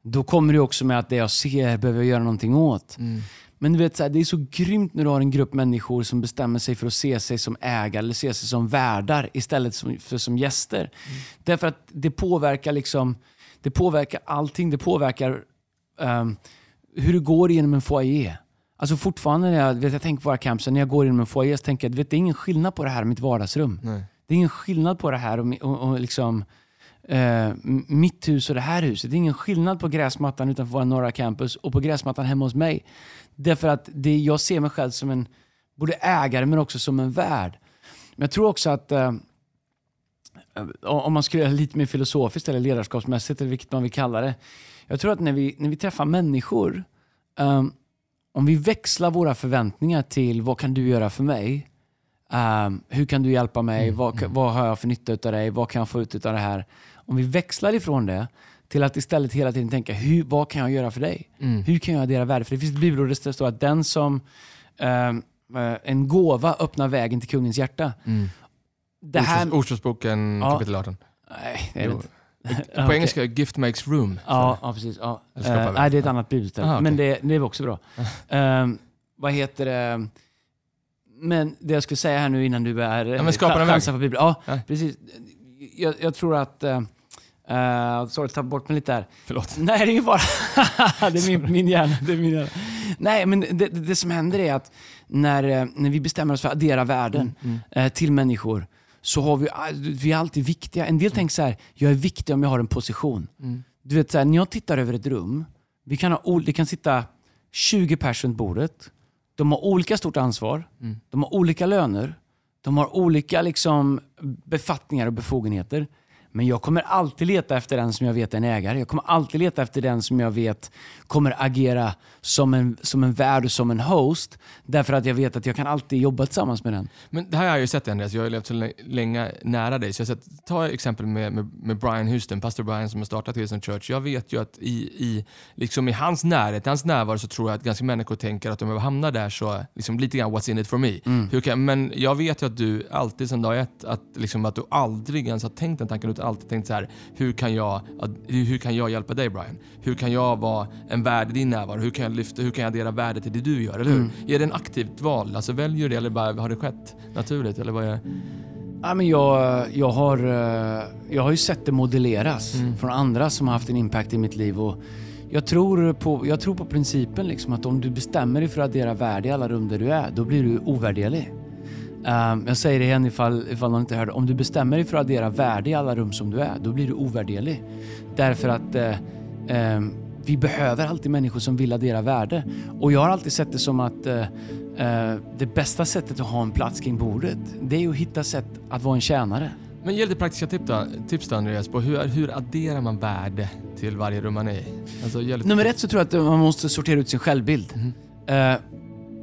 då kommer det också med att det jag ser behöver jag göra någonting åt. Mm. Men du vet, så här, det är så grymt när du har en grupp människor som bestämmer sig för att se sig som ägare eller se sig som värdar istället för som gäster. Därför att det påverkar liksom, det påverkar allting. Det påverkar ehm, hur det går genom en foyer. Alltså fortfarande när jag, vet, jag tänker på våra campsen, när jag går genom en foyer så tänker jag, vet, det är ingen skillnad på det här och mitt vardagsrum. Nej. Det är ingen skillnad på det här och, och, och liksom, eh, mitt hus och det här huset. Det är ingen skillnad på gräsmattan utanför våra norra campus och på gräsmattan hemma hos mig. Därför att det, jag ser mig själv som en både ägare men också som en värd. Men jag tror också att eh, om man skulle göra lite mer filosofiskt eller ledarskapsmässigt eller vilket man vill kalla det. Jag tror att när vi, när vi träffar människor, ehm, om vi växlar våra förväntningar till vad kan du göra för mig? Ehm, hur kan du hjälpa mig? vad, vad har jag för nytta av dig? Vad kan jag få ut av det här? Om vi växlar ifrån det till att istället hela tiden tänka, hur, vad kan jag göra för dig? Mm. Hur kan jag addera värde? För det finns ett bibelord där det står att den som eh, eh, en gåva öppnar vägen till kungens hjärta. Mm. Det här... Ordspråks- Ordspråksboken Ja. kapitel 18. Nej, det är det Jo. inte. På [laughs] Okej. engelska, gift makes room. Ja, ja precis. Ja. Väg. nej, det är ett annat bibelställe. Aha, okej. Men det, det är också bra. [laughs] Ehm, vad heter det? Men det jag skulle säga här nu innan du är Ja, men skapa en väg. chansar på Bibeln. Ja, Ja. precis. Jag, jag tror att... Uh, uh, sorry, ta bort mig lite här. Förlåt. [laughs] Nej, det är ingen fara. [laughs] det är min, min hjärna. Det är min hjärna. Nej, men det, det, som händer är att när, eh, när vi bestämmer oss för att addera värden Mm, eh, till människor så har vi, vi är alltid viktiga. En del tänker så här, jag är viktig om jag har en position. Mm. Du vet, så här, när jag tittar över ett rum, vi kan ha, det kan sitta 20 personer bordet. De har olika stort ansvar, Mm. de har olika löner, de har olika liksom, befattningar och befogenheter. Men jag kommer alltid leta efter den som jag vet är en ägare. Jag kommer alltid leta efter den som jag vet kommer agera som en, som en värd och som en host. Därför att jag vet att jag kan alltid jobba tillsammans med den. Men det här har jag ju sett Andreas, jag har ju levt så lä- länge nära dig. Så jag har sett, ta exempel med, med, med Brian Houston, pastor Brian som har startat Hillsong Church. Jag vet ju att i, i, liksom i hans närhet, hans närvaro så tror jag att ganska människor tänker att om jag hamnar där så, liksom lite grann what's in it for me. Hur kan, men jag vet ju att du alltid sedan dag ett, att, liksom, att du aldrig ens har tänkt den tanken, utan alltid tänkt så här, hur kan jag, hur, kan jag hjälpa dig Brian? Hur kan jag vara en värd i din närvaro? Hur kan jag lyfta, hur kan jag addera värde till det du gör, eller hur? Är det en aktivt val? Alltså väljer du det eller bara har det skett naturligt? Eller vad är? Ja, men jag, jag, har, eh, jag har ju sett det modelleras Mm. från andra som har haft en impact i mitt liv. Och jag, tror på, jag tror på principen liksom att om du bestämmer dig för att addera värde i alla rum där du är, då blir du ovärderlig. Um, jag säger det igen ifall, ifall någon inte hörde. Om du bestämmer dig för att addera värde i alla rum som du är, då blir du ovärderlig. Därför att eh, ehm, vi behöver alltid människor som vill addera värde. Och jag har alltid sett det som att eh, eh, det bästa sättet att ha en plats kring bordet, det är att hitta sätt att vara en tjänare. Men ge lite praktiska tips då, tips då Andreas, på hur, hur adderar man värde till varje rum man är i? Alltså, Nummer ett så tror jag att man måste sortera ut sin självbild. Eh,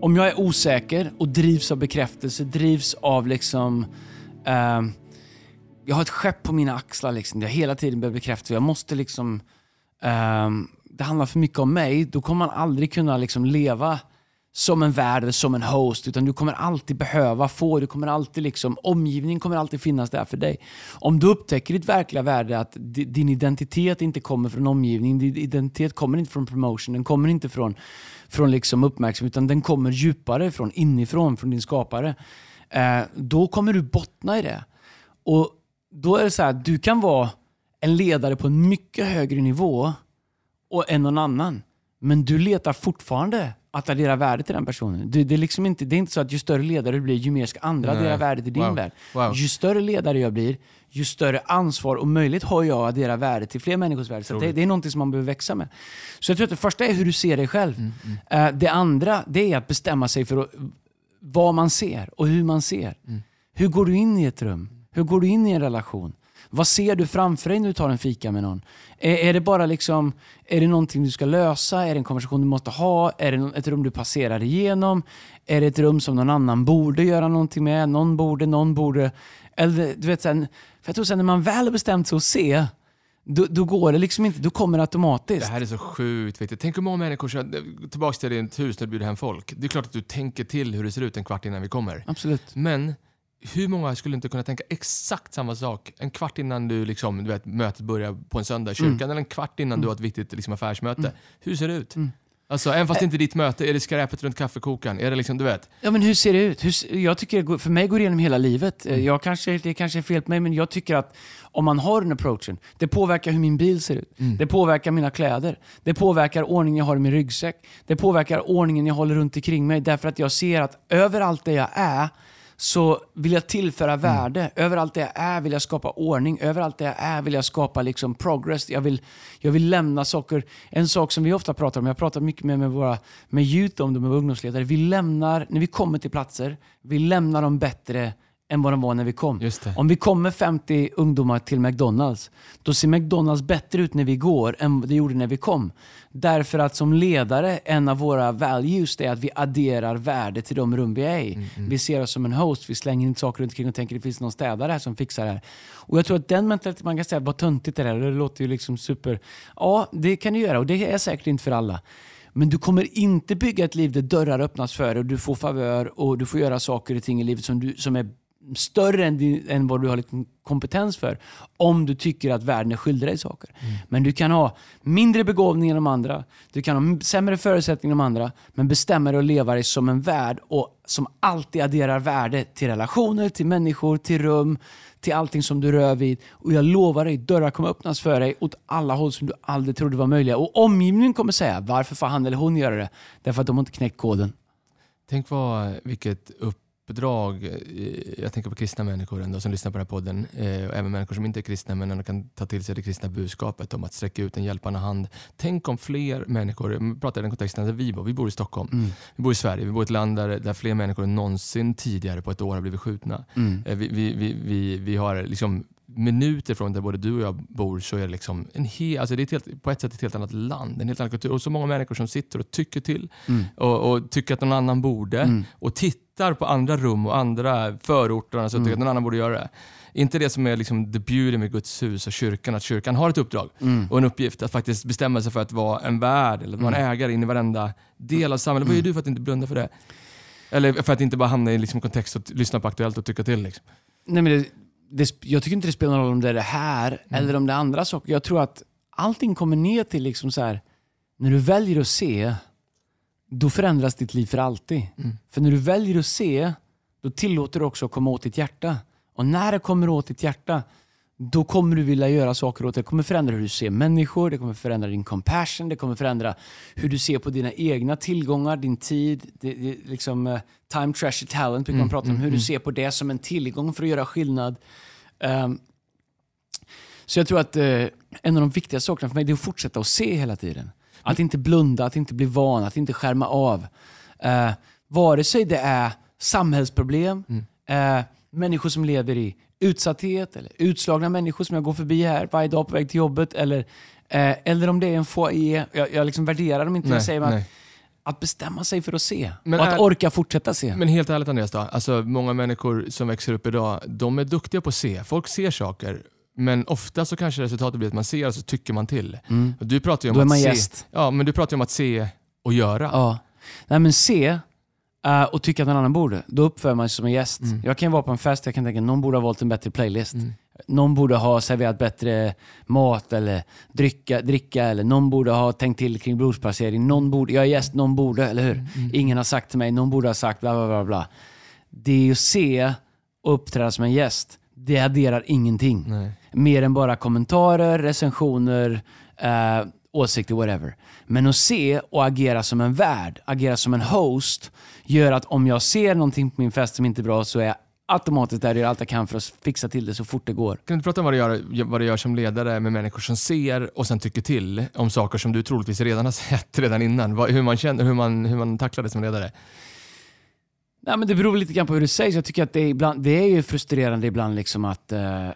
om jag är osäker och drivs av bekräftelse, drivs av liksom... eh, jag har ett skepp på mina axlar liksom. Jag hela tiden behöver bekräftelse. Jag måste liksom... eh, det handlar för mycket om mig. Då kommer man aldrig kunna liksom leva som en värd eller som en host. Utan du kommer alltid behöva få, du kommer alltid liksom, omgivningen kommer alltid finnas där för dig. Om du upptäcker ditt verkliga värde, att din identitet inte kommer från omgivningen, din identitet kommer inte från promotion, den kommer inte från, från liksom uppmärksamhet, utan den kommer djupare från inifrån, från din skapare. Eh, då kommer du bottna i det. Och då är det så här, du kan vara en ledare på en mycket högre nivå och än någon annan. Men du letar fortfarande att addera värde till den personen. Du, det, är liksom inte, det är inte så att ju större ledare du blir, ju mer ska andra Nej. addera värde till din Wow. värld. Wow. Ju större ledare jag blir, ju större ansvar och möjlighet har jag att addera värde till fler människors värld. Så det, det är någonting som man behöver växa med. Så jag tror att det första är hur du ser dig själv. Mm, Eh, det andra det är att bestämma sig för att, vad man ser och hur man ser. Mm. Hur går du in i ett rum? Hur går du in i en relation? Vad ser du framför dig när du tar en fika med någon? Är, är det bara liksom, är det någonting du ska lösa? Är det en konversation du måste ha? Är det ett rum du passerar igenom? Är det ett rum som någon annan borde göra någonting med? Någon borde, någon borde. Eller, du vet, sen, för jag tror sen när man väl har bestämt sig att se, då, då går det liksom inte, då kommer det automatiskt. Det här är så sjukt viktigt. Tänk hur många människor, som- tillbaka till ditt hus när du bjuder hem folk. Det är klart att du tänker till hur det ser ut en kvart innan vi kommer. Absolut. Men hur många skulle inte kunna tänka exakt samma sak en kvart innan du liksom, du vet, mötet börjar på en söndag i kyrkan eller en kvart innan du har ett viktigt liksom, affärsmöte. Hur ser det ut? Alltså, även fast det inte är ditt möte, är det skräpet runt kaffekokaren? Är det liksom, du vet? Ja, men hur ser det ut? Hur, jag tycker, för mig går det igenom hela livet. Eh, Jag kanske, det kanske är fel på mig, men jag tycker att om man har den approachen, det påverkar hur min bil ser ut. Det påverkar mina kläder. Det påverkar ordningen jag har i min ryggsäck. Det påverkar ordningen jag håller runt omkring mig. Därför att jag ser att överallt där jag är, så vill jag tillföra värde. Överallt där jag är vill jag skapa ordning. Överallt där jag är vill jag skapa liksom progress. Jag vill, jag vill lämna saker. En sak som vi ofta pratar om, jag pratar mycket med, med våra med youth om det, med ungdomsledare. Vi lämnar, när vi kommer till platser, vi lämnar dem bättre än vad de var när vi kom. Om vi kommer 50 ungdomar till McDonalds, då ser McDonalds bättre ut när vi går än det gjorde när vi kom. Därför att som ledare, en av våra values är att vi adderar värde till de rum vi är i. Mm, Vi ser oss som en host, vi slänger inte saker runt omkring och tänker att det finns någon städare här som fixar det här. Och jag tror att den mentaliteten, man kan säga vad töntigt det är, det låter ju liksom super... Ja, det kan du göra och det är säkert inte för alla. Men du kommer inte bygga ett liv där dörrar öppnas för dig och du får favör och du får göra saker och ting i livet som, du, som är större än, din, än vad du har liksom kompetens för. Om du tycker att världen är skyldig dig saker. Men du kan ha mindre begåvning än de andra. Du kan ha sämre förutsättningar än de andra. Men bestämma dig att leva dig som en värld och som alltid adderar värde till relationer, till människor, till rum, till allting som du rör vid. Och jag lovar dig, dörrar kommer öppnas för dig åt alla håll som du aldrig trodde var möjliga. Och omgivningen kommer säga, varför får han eller hon göra det? Därför att de har inte knäckt koden. Tänk vad, vilket uppdrag, eh, jag tänker på kristna människor ändå, som lyssnar på den här podden, eh, och även människor som inte är kristna men ändå kan ta till sig det kristna budskapet om att sträcka ut en hjälpande hand. Tänk om fler människor, jag pratar i den kontexten där vi bor, vi bor i Stockholm, Mm. vi bor i Sverige, vi bor i ett land där, där fler människor än någonsin tidigare på ett år har blivit skjutna. Mm. Eh, Vi, vi, vi, vi, vi har liksom minuter från där både du och jag bor så är det liksom en he, alltså det är ett helt, på ett sätt ett helt annat land, en helt annan kultur och så många människor som sitter och tycker till Mm. och, och tycker att någon annan borde Mm. och tittar på andra rum och andra förorter och så tycker att någon annan borde göra det. Inte det som är liksom the beauty med Guds hus och kyrkan, att kyrkan har ett uppdrag Mm. och en uppgift att faktiskt bestämma sig för att vara en värd eller vara en ägare in i varenda del av samhället. Vad gör du för att inte blunda för det? Eller för att inte bara hamna i liksom kontext och lyssna på Aktuellt och tycka till? Liksom. Nej, men det, det, jag tycker inte det spelar någon roll om det är det här eller om det är andra saker. Jag tror att allting kommer ner till liksom så här, när du väljer att se, då förändras ditt liv för alltid. För när du väljer att se, då tillåter du också att komma åt ditt hjärta. Och när det kommer åt ditt hjärta, då kommer du vilja göra saker åt det. Det kommer förändra hur du ser människor, det kommer förändra din compassion, det kommer förändra hur du ser på dina egna tillgångar, din tid, det, det, liksom, eh, time, treasure, talent, brukar man prata om. Hur du ser på det som en tillgång för att göra skillnad. Ehm, så jag tror att eh, en av de viktiga sakerna för mig är att fortsätta att se hela tiden. Att inte blunda, att inte bli van, att inte skärma av. Uh, vare sig det är samhällsproblem, eh, människor som lever i utsatthet, eller utslagna människor som jag går förbi här varje dag på väg till jobbet, eller, eh, eller om det är en foyer. Jag, jag liksom värderar dem inte, Nej, jag säger att, att bestämma sig för att se. Men och att är- orka fortsätta se. Men helt ärligt Andreas, då, alltså, många människor som växer upp idag, de är duktiga på att se. Folk ser saker. Men ofta så kanske resultatet blir att man ser och så tycker man till. Och du pratar ju om Då är att man se. gäst. Ja, men du pratar ju om att se och göra. Ja. Nej men se eh, och tycka att någon annan borde. Då uppför man sig som en gäst. Jag kan vara på en fest jag kan tänka att någon borde ha valt en bättre playlist. Någon borde ha serverat bättre mat eller dricka, dricka eller någon borde ha tänkt till kring bordsplacering. Någon borde, jag är gäst, någon borde, eller hur? Ingen har sagt till mig, någon borde ha sagt bla bla bla. bla. Det är ju att se och uppträda som en gäst. Det adderar ingenting. Nej. Mer än bara kommentarer, recensioner, eh, åsikter, whatever. Men att se och agera som en värd, agera som en host, gör att om jag ser någonting på min fest som inte är bra så är jag automatiskt där och gör allt jag kan för att fixa till det så fort det går. Kan du prata om vad du, gör, vad du gör som ledare med människor som ser och sen tycker till om saker som du troligtvis redan har sett redan innan? Hur, man känner, hur, man, hur man tacklar det som ledare? Nej, men det beror lite grann på hur det sägs. Jag tycker att det är, ibland, det är ju frustrerande ibland liksom att eh,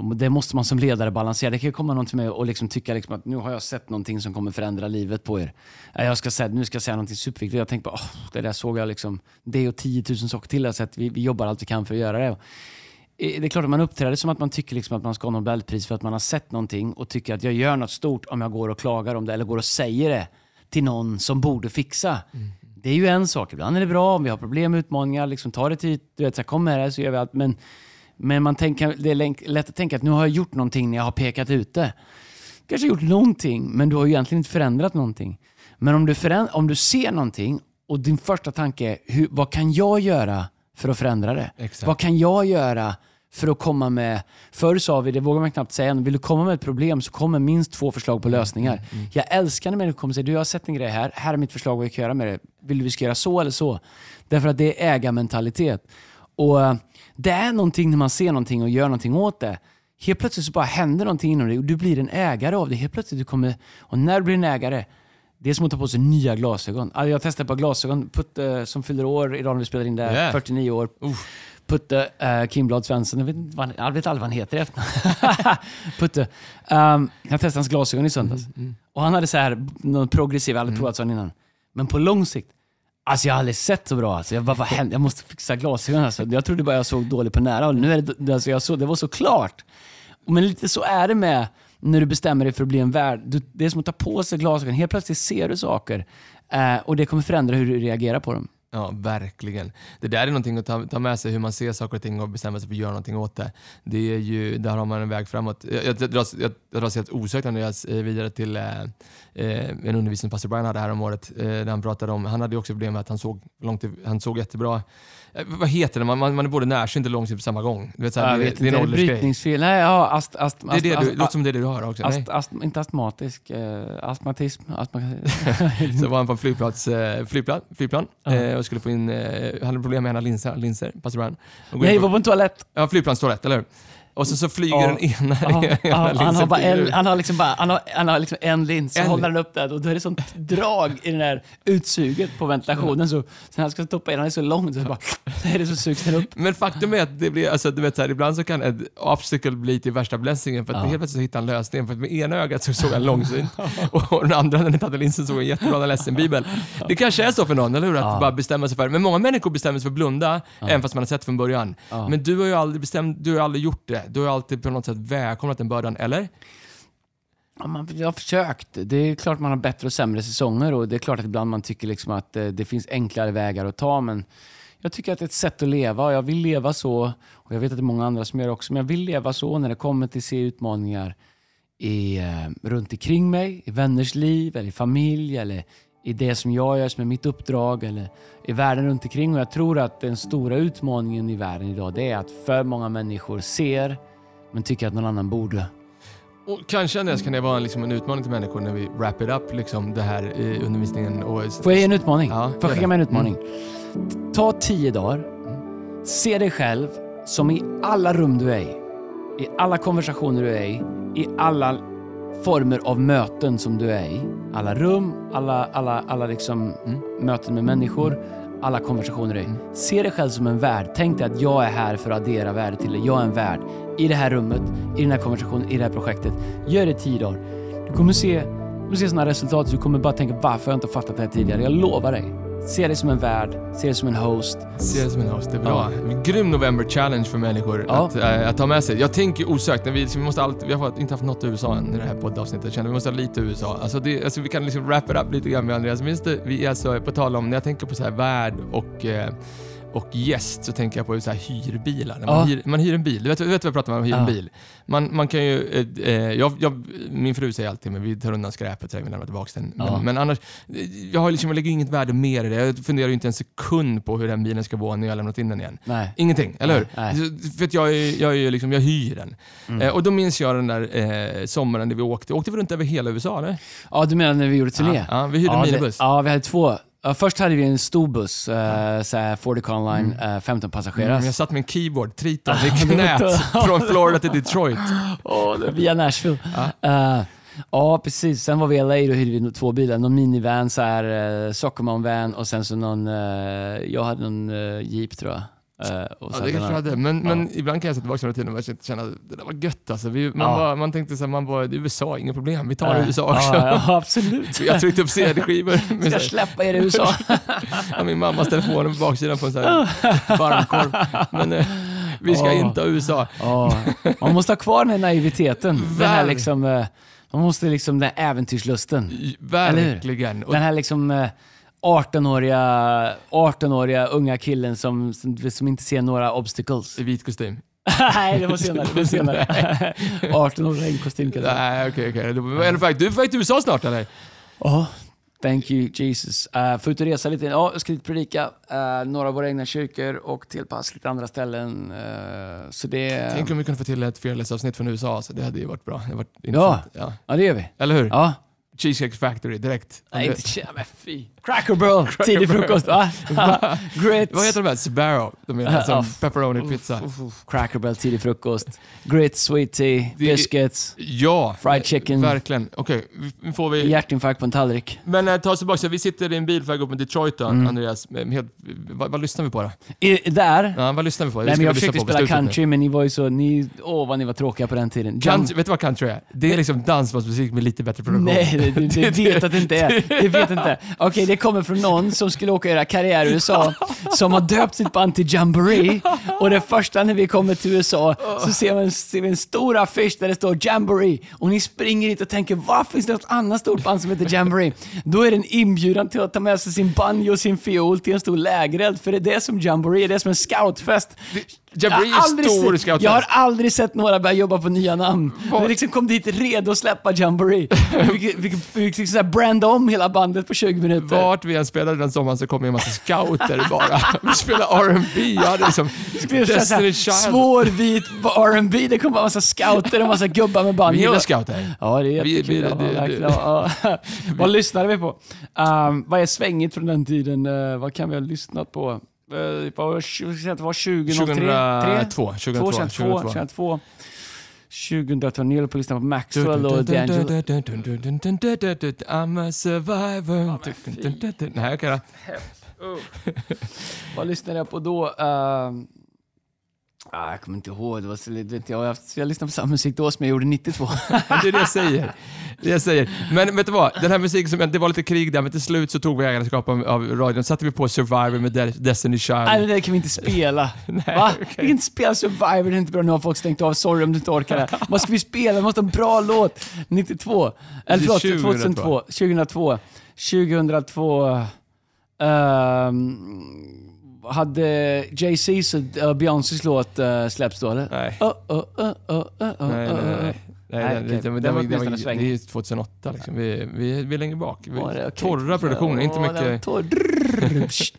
och det måste man som ledare balansera. Det kan komma någon till mig och liksom tycka liksom att nu har jag sett någonting som kommer förändra livet på er. Jag ska säga, nu ska jag säga någonting superviktigt. Jag tänker bara, oh, det där såg jag liksom. Det och 10 000 saker till. Har sett. Vi, vi jobbar allt vi kan för att göra det. Eh, Det är klart att man uppträder som att man tycker liksom att man ska ha Nobelpris för att man har sett någonting och tycker att jag gör något stort om jag går och klagar om det eller går och säger det till någon som borde fixa. Det är ju en sak. Ibland är det bra om vi har problem, utmaningar. Liksom, ta det till, du vet, så här, kom med det så gör vi allt. Men, men man tänker, det är lätt att tänka att nu har jag gjort någonting när jag har pekat ut det. Kanske gjort någonting, men du har ju egentligen inte förändrat någonting. Men om du, föränd- om du ser någonting och din första tanke är, hur, vad kan jag göra för att förändra det? Exakt. Vad kan jag göra för att komma med... Förr sa vi, det vågar man knappt säga, vill du komma med ett problem så kommer minst två förslag på lösningar. Jag älskar när människor kommer och säger, du jag har sett en grej här, här är mitt förslag vad vi kan göra med det. Vill du vi ska göra så eller så? Därför att det är ägarmentalitet. Och eh, det är någonting när man ser någonting och gör någonting åt det. Helt plötsligt så bara händer någonting inom dig och du blir en ägare av det. Helt plötsligt du kommer, och när du blir en ägare, det är som att ta på sig nya glasögon. Alltså jag testade ett par glasögon, Putte som fyller år idag när vi spelar in det, här, Yeah. 49 år. Putte uh, Kimblad Svensson, jag vet, vad, jag vet aldrig vad han heter i efternamn. [laughs] Putte. Um, jag testade hans glasögon i söndags. Och han hade så här, någon progressiv, jag hade aldrig provat sån innan. Men på lång sikt, alltså jag har aldrig sett så bra. Alltså jag, bara, vad hände? jag måste fixa glasögonen. Alltså. Jag trodde bara jag såg dåligt på nära håll. Nu är det, alltså jag såg, det var så klart. Men lite så är det med när du bestämmer dig för att bli en värld. Du, det är som att ta på sig glasögon. Helt plötsligt ser du saker. Eh, och det kommer förändra hur du reagerar på dem. Ja, verkligen. Det där är någonting att ta, ta med sig, hur man ser saker och ting och bestämma sig för att göra någonting åt det. det är ju, där har man en väg framåt. Jag, jag, jag, dras, jag, jag dras helt osökt när jag vidare till eh, eh en undervisning pastor Brian hade här om året. Eh, där han pratade om, han hade ju också problem med att han såg, långt, han såg jättebra vad heter det? Man, man, man är både närsynt och långsynt på samma gång. Du vet, så här, jag det, vet det inte, en är det åldersgrej. brytningsfel? Nej, ja, ast, ast, Det, är det, ast, du, låter som det är det du har också. Ast, ast, inte astmatisk, eh, astmatism. Astma, [laughs] Så var han på en flygplats, eh, flygplan, flygplan eh, och skulle få in, eh, hade problem med ena linser, linser går in Nej, var på en toalett. Ja, flygplanstoalett, eller hur? Och så, så flyger Ja. den ena, Ja, ena ja, han, har bara en, ut. han har liksom bara, han har, han har liksom en lins, så En håller han upp den och då är det sånt drag i den där utsuget på ventilationen. Så, när han ska stoppa in, han är så lång, så bara, så är det så sugs den upp. Men faktum är att det blir, alltså, du vet, så här, ibland så kan ett obstacle bli till värsta blessingen för att Ja. helt plötsligt så hittar han lösningen. För att med ena ögat så såg han långsynt [laughs] och den andra, när den hade linsen, såg han jättebra när han läste en bibel. Det kanske är så för någon, eller hur? Att Ja. bara bestämma sig för Men många människor bestämmer sig för att blunda, även fast man har sett från början. Ja. Men du har ju aldrig bestämt, du har aldrig gjort det. Du har ju alltid på något sätt välkomnat den bördan, eller? Ja, man, jag har försökt. Det är klart man har bättre och sämre säsonger och det är klart att ibland man tycker liksom att eh, det finns enklare vägar att ta. Men jag tycker att det är ett sätt att leva och jag vill leva så. Och jag vet att det är många andra som gör det också. Men jag vill leva så när det kommer till att se utmaningar i, eh, runt omkring mig, i vänners liv, eller i familj, eller i det som jag gör som är mitt uppdrag, eller i världen runt omkring. Och jag tror att den stora utmaningen i världen idag, det är att för många människor ser, men tycker att någon annan borde. Och kanske Andreas kan det vara liksom en utmaning till människor när vi wrap it up liksom det här i undervisningen. Och, Får jag ge en utmaning? Ja, Får jag skicka med en utmaning? Ta tio dagar. Se dig själv som i alla rum du är i, i alla konversationer du är i, i alla former av möten som du är i. Alla rum, alla, alla, alla liksom Mm. möten med människor, alla konversationer i. Se dig själv som en värd. Tänk dig att jag är här för att addera värde till dig. Jag är en värd. I det här rummet, i den här konversationen, i det här projektet. Gör det i tio dagar. Du kommer se, du kommer se sådana resultat. Du kommer bara tänka varför har jag inte fattat det här tidigare? Jag lovar dig. Se dig som en värd. Se dig som en host. Se det som en host, det är bra. Grym November Challenge för människor Ja. att, äh, att ta med sig. Jag tänker osökt, vi, vi, måste alltid, vi har inte haft något USA än i det här poddavsnittet, jag känner vi måste ha lite USA. Alltså, det, alltså vi kan liksom wrap it up lite grann med Andreas. Minns du, vi är alltså på tal om, när jag tänker på så här värld och eh, och gäst så tänker jag på så här hyrbilar. När man, Ja. hyr, man hyr en bil. Du vet, du vet vad jag pratar om, man hyr en Ja. bil. Man, man kan ju, eh, eh, jag, jag, min fru säger alltid men vi tar undan skräpet vi lämnar tillbaka den. Men, Ja. men annars, eh, jag, har liksom, jag lägger inget värde mer i det. Jag funderar ju inte en sekund på hur den bilen ska vara när jag har lämnat in den igen. Nej. Ingenting, eller hur? Nej, För att jag, är, jag, är liksom, jag hyr den. Mm. Eh, och då minns jag den där eh, sommaren när vi åkte. Åkte vi runt över hela USA eller? Ja, du menar när vi gjorde turné? Ja, vi hyrde en minibuss. Ja, vi hade två. Ja, först hade vi en stor buss, uh, såhär 40 Con Line, eh, 15 passagerare. Mm, jag satt med en keyboard, triton, i [laughs] knät från Florida till Detroit. [laughs] Det- via Nashville. Ja. ja, precis. Sen var vi i LA, då hyrde vi två bilar. Någon minivan, så här, uh, Sockerman-van och sen så någon, eh, jag hade någon uh, Jeep tror jag. Eh, och Ja, det kanske hade. Men, men ibland kan jag se tillbaka den tiden och känna att det där var gött alltså. Vi, man, Ja. bara, man tänkte så här, man bara, det är USA, inga problem. Vi tar Ja, USA också. Ja, ja, [laughs] absolut. Jag tryckte upp CD-skivor [laughs] Ska jag släppa er i USA? [laughs] ja, min mammas telefon på baksidan på en sån här varmkorv. Men eh, vi ska Ja. inte ha USA. Ja, man måste ha kvar den här naiviteten. Den här liksom, eh, man måste liksom, den här äventyrslusten. Verkligen. Den här liksom eh, 18-åriga, 18-åriga unga killen som, som, som inte ser några obstacles. i vit kostym. [laughs] Nej, det var senare. Det var senare. 18 år regnkostym kanske. Nej, okej, okej. Du är på väg- Du är på väg till USA snart eller? Ja, thank you Jesus. Uh, få ut och resa lite. Ja, jag ska dit predika. Uh, några av våra egna kyrkor och till pass lite andra ställen. Uh, så det... Tänk om vi kunde få till ett fearless-avsnitt från USA, så det hade ju varit bra. Det varit intressant. Ja. Ja, det gör vi. Eller hur? Ja, Cheesecake Factory direkt. Nej, inte men fy. Cracker Barrel, tidig frukost [laughs] va? Grits. Vad heter de här? Sbarrow? De är som pepperoni pizza. Cracker Barrel, tidig frukost. Grits, sweet tea, biscuits, Ja, fried chicken, verkligen. Okej, nu får vi... hjärtinfarkt på en tallrik. Men eh, ta oss tillbaka, vi sitter i en bil på väg upp med Detroit då, Mm. Andreas. Eh, Helt, vad, vad lyssnar vi på då? I, där? Ja, vad lyssnar vi på? Nej, men jag försökte spela nu. country, men ni var ju så... Ni, åh, vad ni var tråkiga på den tiden. Jump- Country, vet du vad country är? Det är liksom dansbandsmusik med lite bättre produktion. Nej, det, det, det vet att det inte är. [laughs] Det vet inte. Okej, det kommer från någon som skulle åka och göra karriär i USA, som har döpt sitt band till Jamboree. Och det första när vi kommer till USA så ser, man, ser vi en stor affisch där det står Jamboree. Och ni springer dit och tänker, varför finns det något annat stort band som heter Jamboree? Då är det en inbjudan till att ta med sig sin banjo och sin fiol till en stor lägereld, för det är det som Jamboree är, det är som en scoutfest. Har är stor sett- scoutfest. Jag har aldrig sett några börja jobba på nya namn. Vi liksom kom dit redo att släppa Jamboree. Vi fick, vi fick, vi liksom branda om hela bandet på 20 minuter. Vart vi än spelade den sommaren så kom det en massa scouter bara. [laughs] Vi spelade R&B, jag hade liksom Destiny Child. svår vit R&B det kom bara massa scouter och massa gubbar med band. Vi gillar scouter. Ja, det är Vi- jättekul. vi- Ja, ja. [laughs] vad lyssnade vi på? Um, vad är svängigt från den tiden? Uh, vad kan vi ha lyssnat på? Uh, var, det vara 2003? 2002. 2002. 2002, 2002. 2002, ni höll på att lyssna på Maxwell och D'Angelo. I'm a survivor. Nej, okej då. Vad lyssnade jag på då? Ehm, ah, jag kommer inte ihåg. Det var så, vet jag, jag, jag lyssnade på samma musik då som jag gjorde 92. [laughs] Det är det jag säger. Det jag säger. Men vet du vad? Den här musiken, som, det var lite krig där, men till slut så tog vi ägarskap av, av radion. satte vi på Survivor med De- Destiny Child. Nej, det kan vi inte spela. [laughs] Va? Vi kan inte spela Survivor, det är inte bra. Nu har folk stängt av. Sorry om du inte orkar det. Vad ska vi spela? Vi måste ha en bra låt. 92. Eller förlåt, 2002. 2002. 2002. 2002. ehm, hade Jay-Z's och uh, Beyoncés låt uh, släppts då eller? Nej. Oh, oh, oh, oh, oh, oh, Nej, nej, nej. nej. Nej, det, var det, var- det är ju 2008 liksom. Vi, vi, vi är längre bak. Vi, det okej? Torra produktioner, inte den mycket... torr-.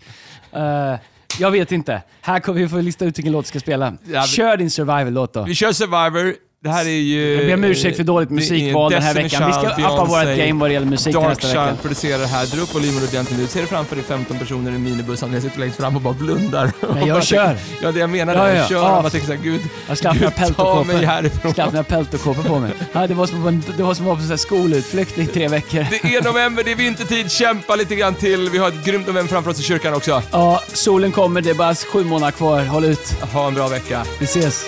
Eh, jag vet inte. Här kommer vi få lista ut vilken låt vi ska spela. Ja, vi- Kör din survival-låt då. Vi kör Survivor. Det här är ju... Jag ber om ursäkt för dåligt musikval den här veckan. Vi ska uppa vårt game vad det gäller musik Dark nästa vecka. Child producerar det här. Dra upp volymen ordentligt nu. Ser du framför dig 15 personer i en minibus. Jag sitter längst fram och bara blundar. Nej, [laughs] jag kör. Ja, det jag menar Ja, är, ja. jag kör och man tänker såhär, gud, Jag ska gud ta mig härifrån. Jag ska ha mina peltokåpor på mig. Ja, det var som att det var som att vara på en skolutflykt i tre veckor. Det är november, det är vintertid. Kämpa lite grann till. Vi har ett grymt november framför oss i kyrkan också. Ja, solen kommer. Det är bara sju månader kvar. Håll ut. Ha en bra vecka. Vi ses.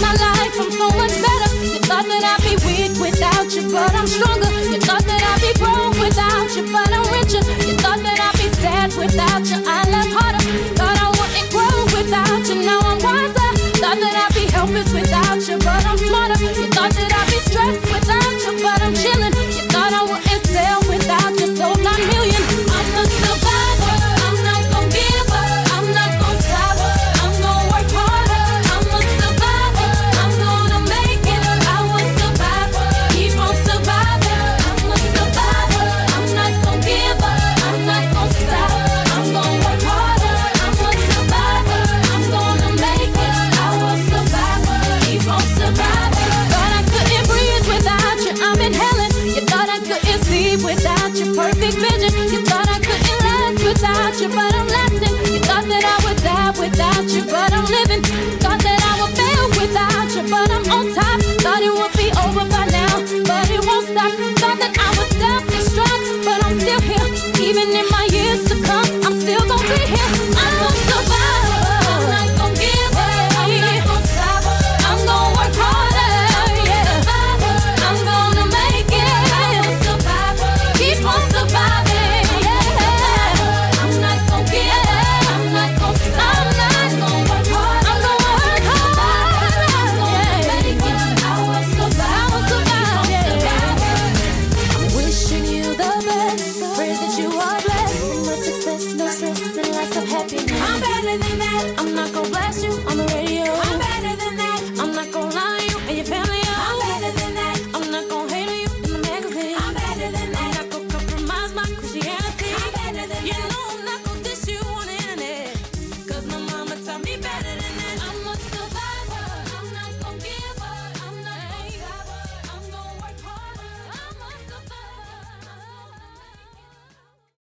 My life, I'm so much better. You thought that I'd be weak without you, but I'm stronger. You thought that I'd be broke without you, but I'm richer. Perfect vision. You thought I couldn't last without you, but I'm lasting. You thought that I would die without you, but I'm living. Thought